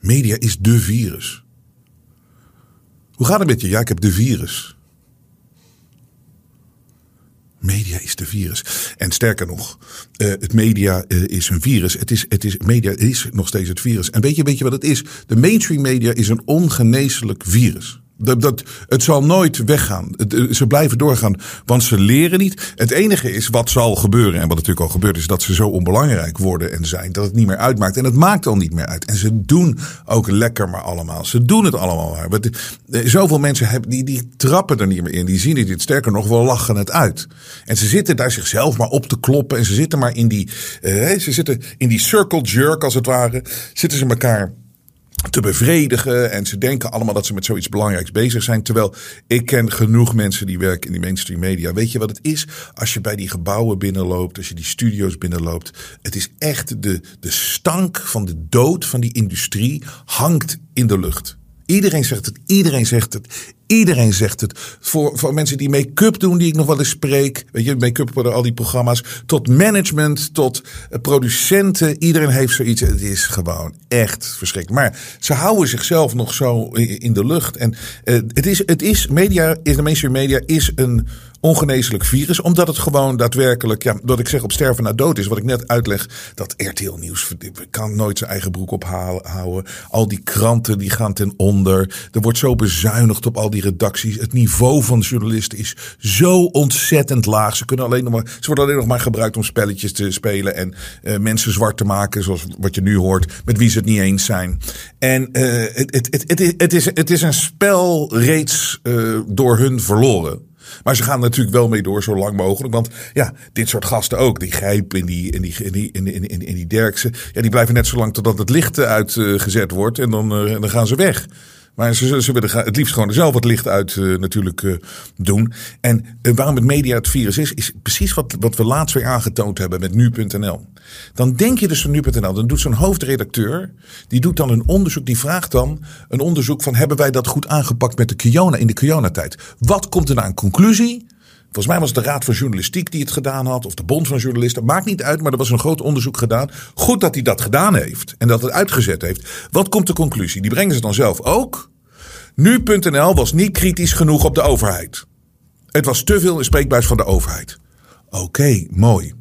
Media is de virus. Hoe gaat het met je? Ja, ik heb de virus. Media is de virus. En sterker nog, uh, het media uh, is een virus. Het is, het is, media is nog steeds het virus. En weet je, weet je wat het is? De mainstream media is een ongeneeslijk virus. Dat, dat, het zal nooit weggaan. Het, ze blijven doorgaan, want ze leren niet. Het enige is wat zal gebeuren, en wat natuurlijk al gebeurt, is dat ze zo onbelangrijk worden en zijn dat het niet meer uitmaakt. En het maakt al niet meer uit. En ze doen ook lekker maar allemaal. Ze doen het allemaal maar. Want, zoveel mensen hebben, die, die trappen er niet meer in. Die zien het. Sterker nog, wel lachen het uit. En ze zitten daar zichzelf maar op te kloppen. En ze zitten maar in die, uh, ze zitten in die circle jerk als het ware. Zitten ze elkaar te bevredigen. En ze denken allemaal dat ze met zoiets belangrijks bezig zijn. Terwijl ik ken genoeg mensen die werken in die mainstream media. Weet je wat het is? Als je bij die gebouwen binnenloopt, als je die studio's binnenloopt. Het is echt de, de stank van de dood van die industrie hangt in de lucht. Iedereen zegt het, iedereen zegt het. Iedereen zegt het. Voor, voor mensen die make-up doen, die ik nog wel eens spreek. Weet je, make-up worden al die programma's. Tot management, tot producenten. Iedereen heeft zoiets. Het is gewoon echt verschrikkelijk. Maar ze houden zichzelf nog zo in de lucht. En uh, het is, het is media, de mainstream media is een ongeneeslijk virus. Omdat het gewoon daadwerkelijk, ja, dat ik zeg op sterven na dood is. Wat ik net uitleg, dat RTL Nieuws kan nooit zijn eigen broek ophouden. Al die kranten die gaan ten onder. Er wordt zo bezuinigd op al die redacties. Het niveau van journalisten is zo ontzettend laag. Ze, kunnen alleen nog maar, ze worden alleen nog maar gebruikt om spelletjes te spelen. En uh, mensen zwart te maken, zoals wat je nu hoort. Met wie ze het niet eens zijn. En uh, het, het, het, is, het is een spel reeds uh, door hun verloren. Maar ze gaan natuurlijk wel mee door zo lang mogelijk. Want ja, dit soort gasten ook. Die Grijp en die, en die, en die, en die, en die, en die Derksen. Ja, die blijven net zo lang totdat het licht uitgezet wordt. En dan, uh, dan gaan ze weg. Maar ze, ze willen het liefst gewoon zelf het licht uit uh, natuurlijk uh, doen. En uh, waarom het media het virus is, is precies wat, wat we laatst weer aangetoond hebben met nu.nl. Dan denk je dus van nu.nl, dan doet zo'n hoofdredacteur, die doet dan een onderzoek, die vraagt dan een onderzoek van hebben wij dat goed aangepakt met de Kiona in de Kiona-tijd? Wat komt er naar een conclusie? Volgens mij was het de Raad van Journalistiek die het gedaan had, of de Bond van Journalisten. Maakt niet uit, maar er was een groot onderzoek gedaan. Goed dat hij dat gedaan heeft en dat het uitgezet heeft. Wat komt de conclusie? Die brengen ze dan zelf ook. Nu.nl was niet kritisch genoeg op de overheid. Het was te veel spreekbuis van de overheid. Oké, mooi.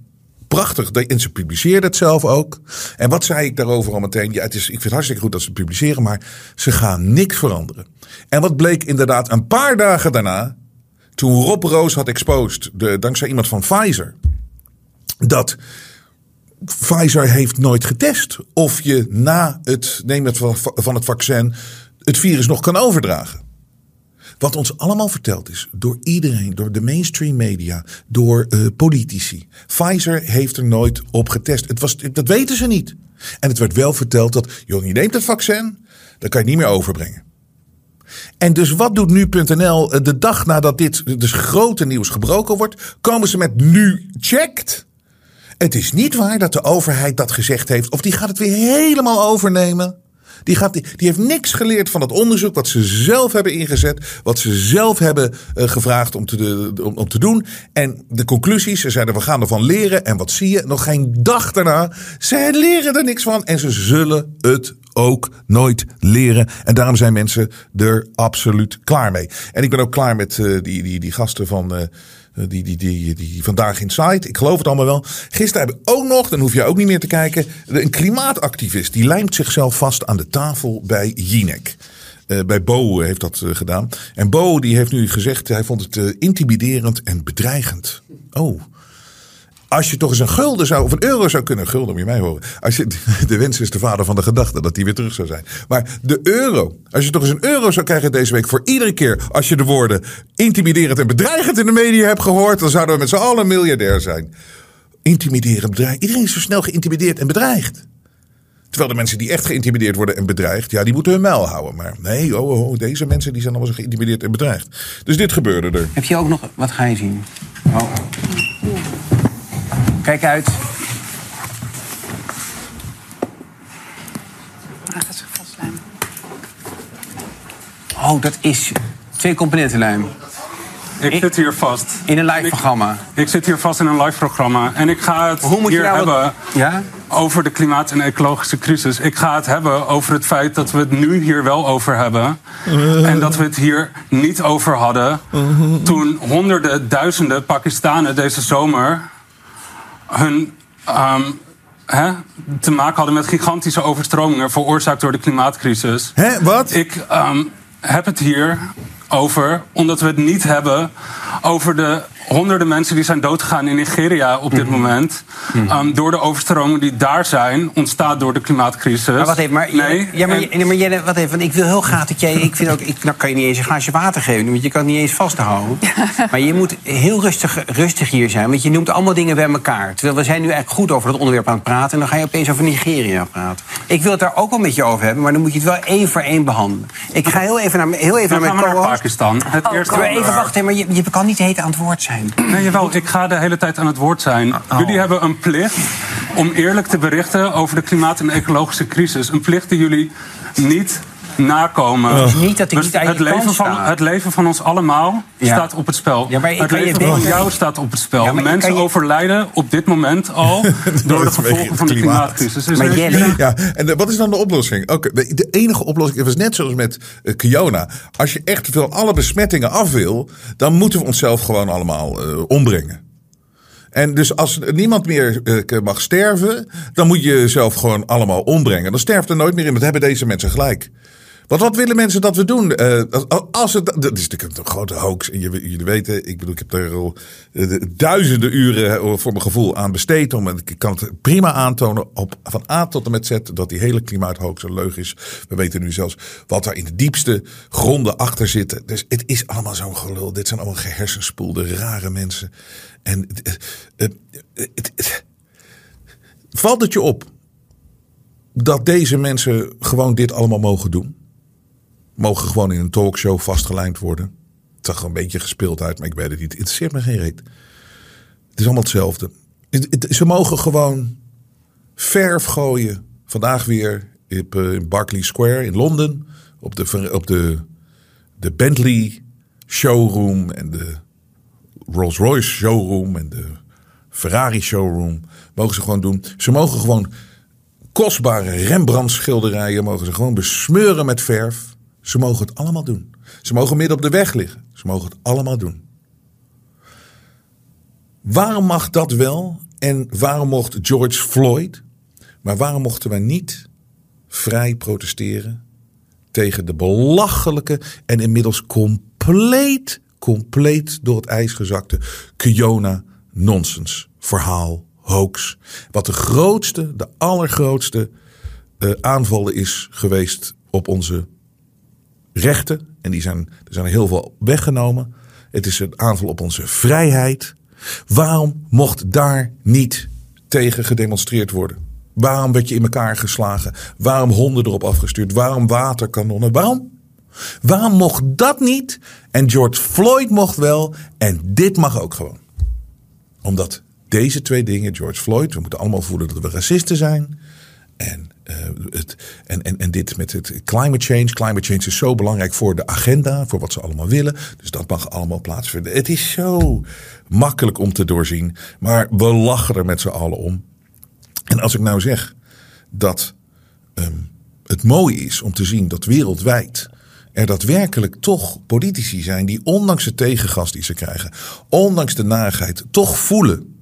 Prachtig. En ze publiceerden het zelf ook. En wat zei ik daarover al meteen? Ja, het is, ik vind het hartstikke goed dat ze publiceren, maar ze gaan niks veranderen. En wat bleek inderdaad een paar dagen daarna, toen Rob Roos had exposed, de, dankzij iemand van Pfizer, dat Pfizer heeft nooit getest of je na het nemen van het vaccin het virus nog kan overdragen. Wat ons allemaal verteld is door iedereen, door de mainstream media, door uh, politici. Pfizer heeft er nooit op getest. Het was, dat weten ze niet. En het werd wel verteld dat, joh, je neemt het vaccin, dan kan je niet meer overbrengen. En dus wat doet nu.nl de dag nadat dit dus grote nieuws gebroken wordt? Komen ze met nu checkt? Het is niet waar dat de overheid dat gezegd heeft. Of die gaat het weer helemaal overnemen. Die, gaat, die, heeft niks geleerd van het onderzoek wat ze zelf hebben ingezet. Wat ze zelf hebben uh, gevraagd om te, om, te doen. En de conclusies, ze zeiden we gaan ervan leren. En wat zie je? Nog geen dag daarna, ze leren er niks van. En ze zullen het ook nooit leren. En daarom zijn mensen er absoluut klaar mee. En ik ben ook klaar met uh, die, die, die gasten van. Uh, die, die, die, die vandaag in site. Ik geloof het allemaal wel. Gisteren heb ik ook nog, dan hoef je ook niet meer te kijken. Een klimaatactivist. Die lijmt zichzelf vast aan de tafel bij Jinek. Uh, bij Bo heeft dat gedaan. En Bo die heeft nu gezegd, hij vond het intimiderend en bedreigend. Oh. Als je toch eens een gulden zou, of een euro zou kunnen, gulden moet je mij horen. Als je, de wens is de vader van de gedachte dat die weer terug zou zijn. Maar de euro, als je toch eens een euro zou krijgen deze week voor iedere keer als je de woorden intimiderend en bedreigend in de media hebt gehoord, dan zouden we met z'n allen miljardair zijn. Intimiderend, bedreigend. Iedereen is zo snel geïntimideerd en bedreigd. Terwijl de mensen die echt geïntimideerd worden en bedreigd, ja, die moeten hun muil houden. Maar nee, oh, oh, deze mensen die zijn allemaal zo geïntimideerd en bedreigd. Dus dit gebeurde er. Heb je ook nog, wat ga je zien? Oh. Kijk uit. Hij gaat zich vastlijmen. Oh, dat is twee componenten lijm. Ik zit hier vast. In een live programma? Ik, zit hier vast in een live programma. En ik ga het Hoe moet hier nou hebben wat... ja? over de klimaat- en ecologische crisis. Ik ga het hebben over het feit dat we het nu hier wel over hebben. En dat we het hier niet over hadden. Toen honderden, duizenden Pakistanen deze zomer hun. Um, Hè, te maken hadden met gigantische overstromingen veroorzaakt door de klimaatcrisis. Hè, wat? Ik um, heb het hier over, omdat we het niet hebben over de honderden mensen die zijn doodgegaan in Nigeria op dit moment. Um, door de overstromingen die daar zijn, ontstaat door de klimaatcrisis. Maar wat even, maar, nee, ja, maar, en- maar Jelle, wat even, want ik wil heel graag dat jij... Ik vind ook, ik, nou kan je niet eens een glaasje water geven, want je kan het niet eens vasthouden. maar je moet heel rustig, rustig hier zijn, want je noemt allemaal dingen bij elkaar. Terwijl we zijn nu eigenlijk goed over dat onderwerp aan het praten... en dan ga je opeens over Nigeria praten. Ik wil het daar ook wel met je over hebben, maar dan moet je het wel één voor één behandelen. Ik ga heel even naar, heel even Dan naar gaan mijn co-host. Pakistan. Het eerste Maar even wachten, maar je, je kan niet heet aan het woord zijn. Nee, jawel, ik ga de hele tijd aan het woord zijn. Oh. Jullie hebben een plicht om eerlijk te berichten over de klimaat- en ecologische crisis. Een plicht die jullie niet nakomen. Niet dat ik Dus niet het, leven van, het leven van ons allemaal Ja. staat op het spel. Ja, maar ik het leven van jou staat op het spel. Ja, Mensen je- overlijden op dit moment al door de gevolgen van de klimaat. klimaatcrisis. Dus Maar is- Jelle- Ja, en wat is dan de oplossing? Oké, de de enige oplossing het was net zoals met eh, Kiona. Als je echt van alle besmettingen af wil, dan moeten we onszelf gewoon allemaal eh, ombrengen. En dus als niemand meer eh, mag sterven, dan moet je jezelf gewoon allemaal ombrengen. Dan sterft er nooit meer iemand. Hebben deze mensen gelijk. Wat willen mensen dat we doen? Eh, als- het, dat is natuurlijk een grote hoax. En jullie weten, ik bedoel, ik heb er al eh, duizenden uren eh, voor mijn gevoel aan besteed. Om, ik kan het prima aantonen op, van A tot en met Z dat die hele klimaathoax een leugen is. We weten nu zelfs wat daar in de diepste gronden achter zitten. Dus het is allemaal zo'n gelul. Dit zijn allemaal gehersenspoelde, rare mensen. En valt het je op dat deze mensen gewoon dit allemaal mogen doen? Mogen gewoon in een talkshow vastgelijmd worden? Het zag er een beetje gespeeld uit, maar ik weet het niet. Het interesseert me geen reet. Het is allemaal hetzelfde. Het- het- Ze mogen gewoon verf gooien. Vandaag weer eh, in Berkeley Square in Londen. Op de, op de, de Bentley showroom en de Rolls Royce showroom en de Ferrari showroom. Mogen ze gewoon doen. Ze mogen gewoon kostbare Rembrandt schilderijen mogen ze gewoon besmeuren met verf. Ze mogen het allemaal doen. Ze mogen midden op de weg liggen. Ze mogen het allemaal doen. Waarom mag dat wel? En waarom mocht George Floyd? Maar waarom mochten wij niet vrij protesteren tegen de belachelijke en inmiddels compleet, compleet door het ijs gezakte Kiona nonsens verhaal, hoax. Wat de grootste, de allergrootste eh, aanvallen is geweest op onze rechten. En die zijn, er zijn heel veel weggenomen. Het is een aanval op onze vrijheid. Waarom mocht daar niet tegen gedemonstreerd worden? Waarom werd je in elkaar geslagen? Waarom honden erop afgestuurd? Waarom waterkanonnen? Waarom? Waarom mocht dat niet? En George Floyd mocht wel. En dit mag ook gewoon. Omdat deze twee dingen, George Floyd, we moeten allemaal voelen dat we racisten zijn. En, eh, het, en, en, en dit met het climate change. Climate change is zo belangrijk voor de agenda, voor wat ze allemaal willen. Dus dat mag allemaal plaatsvinden. Het is zo makkelijk om te doorzien. Maar we lachen er met z'n allen om. En als ik nou zeg dat ehm, het mooie is om te zien dat wereldwijd er daadwerkelijk toch politici zijn die ondanks de tegengas die ze krijgen, ondanks de narigheid, toch voelen.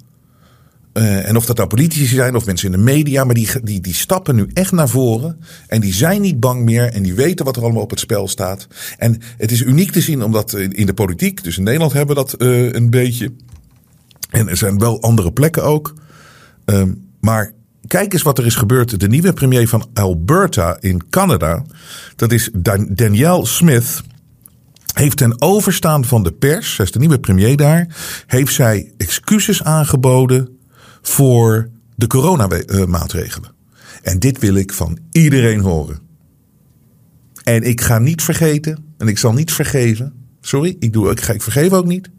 Uh, en of dat nou politici zijn of mensen in de media, maar die, die, die stappen nu echt naar voren. En die zijn niet bang meer en die weten wat er allemaal op het spel staat. En het is uniek te zien omdat in de politiek, dus in Nederland hebben we dat uh, een beetje. En er zijn wel andere plekken ook. Um, maar kijk eens wat er is gebeurd. De nieuwe premier van Alberta in Canada, dat is Danielle Smith. Heeft ten overstaan van de pers, zij is de nieuwe premier daar, heeft zij excuses aangeboden voor de coronamaatregelen. En dit wil ik van iedereen horen. En ik ga niet vergeten, en ik zal niet vergeven. Sorry, ik, doe, ik, ik vergeef ook niet.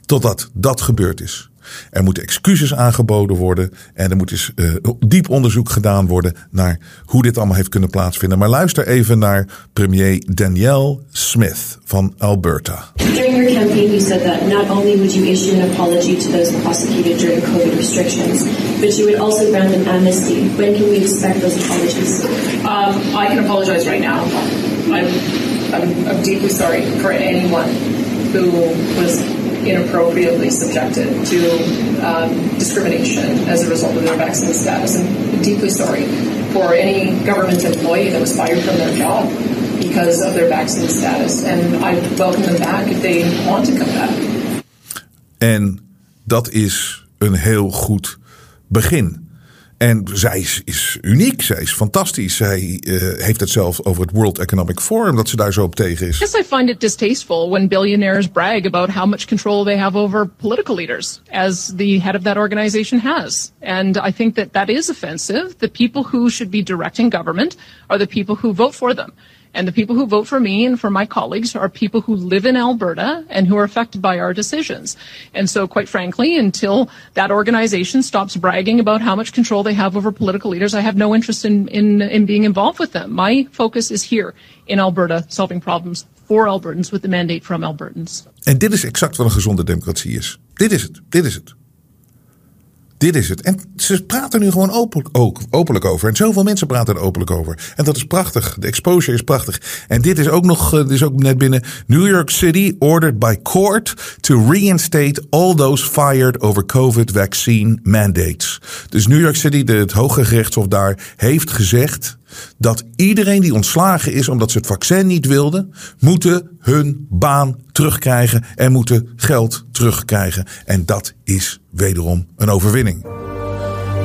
Totdat dat gebeurd is. Er moeten excuses aangeboden worden. En er moet eens uh, diep onderzoek gedaan worden naar hoe dit allemaal heeft kunnen plaatsvinden. Maar luister even naar premier Danielle Smith van Alberta. During your campaign you said that not only would you issue an apology to those prosecuted during COVID restrictions, but you would also grant them amnesty. When can we expect those apologies? Um, I can apologize right now. I'm, I'm, I'm deeply sorry for anyone who was inappropriately subjected to um, discrimination as a result of their vaccine status. I'm deeply sorry for any government employee that was fired from their job because of their vaccine status. And I welcome them back if they want to come back. En dat is een heel goed begin. En zij is, is, uniek, zij is fantastisch. Zij uh, heeft het zelf over het World Economic Forum, dat ze daar zo op tegen is. Yes, I find it distasteful when billionaires brag about how much control they have over political leaders, as the head of that organization has. And I think that that is offensive. The people who should be directing government are the people who vote for them. And the people who vote for me and for my colleagues are people who live in Alberta and who are affected by our decisions. And so, quite frankly, until that organization stops bragging about how much control they have over political leaders, I have no interest in, in, in being involved with them. My focus is here in Alberta, solving problems for Albertans with the mandate from Albertans. En dit is exact wat een gezonde democratie is. Dit is het. Dit is het. Dit is het. En ze praten nu gewoon openlijk, ook, openlijk over. En zoveel mensen praten er openlijk over. En dat is prachtig. De exposure is prachtig. En dit is ook nog, dit is ook net binnen. New York City ordered by court to reinstate all those fired over COVID vaccine mandates. Dus New York City, het hoge gerechtshof daar, heeft gezegd dat iedereen die ontslagen is omdat ze het vaccin niet wilden, moeten hun baan terugkrijgen en moeten geld terugkrijgen. En dat is wederom een overwinning.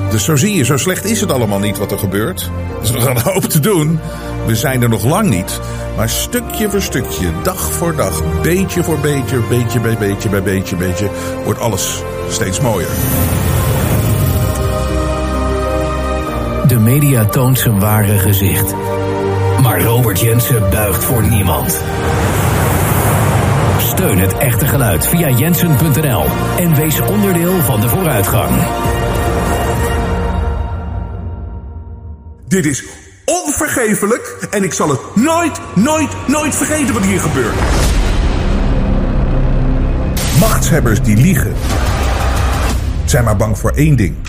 Dus zo zie je, zo slecht is het allemaal niet wat er gebeurt. Is nog een hoop te doen. We zijn er nog lang niet. Maar stukje voor stukje, dag voor dag, beetje voor beetje, beetje bij beetje bij beetje, beetje, wordt alles steeds mooier. De media toont zijn ware gezicht. Maar Robert Jensen buigt voor niemand. Steun het echte geluid via jensen.nl en wees onderdeel van de vooruitgang. Dit is onvergeeflijk en ik zal het nooit, nooit, nooit vergeten wat hier gebeurt. Machtshebbers die liegen zijn maar bang voor één ding: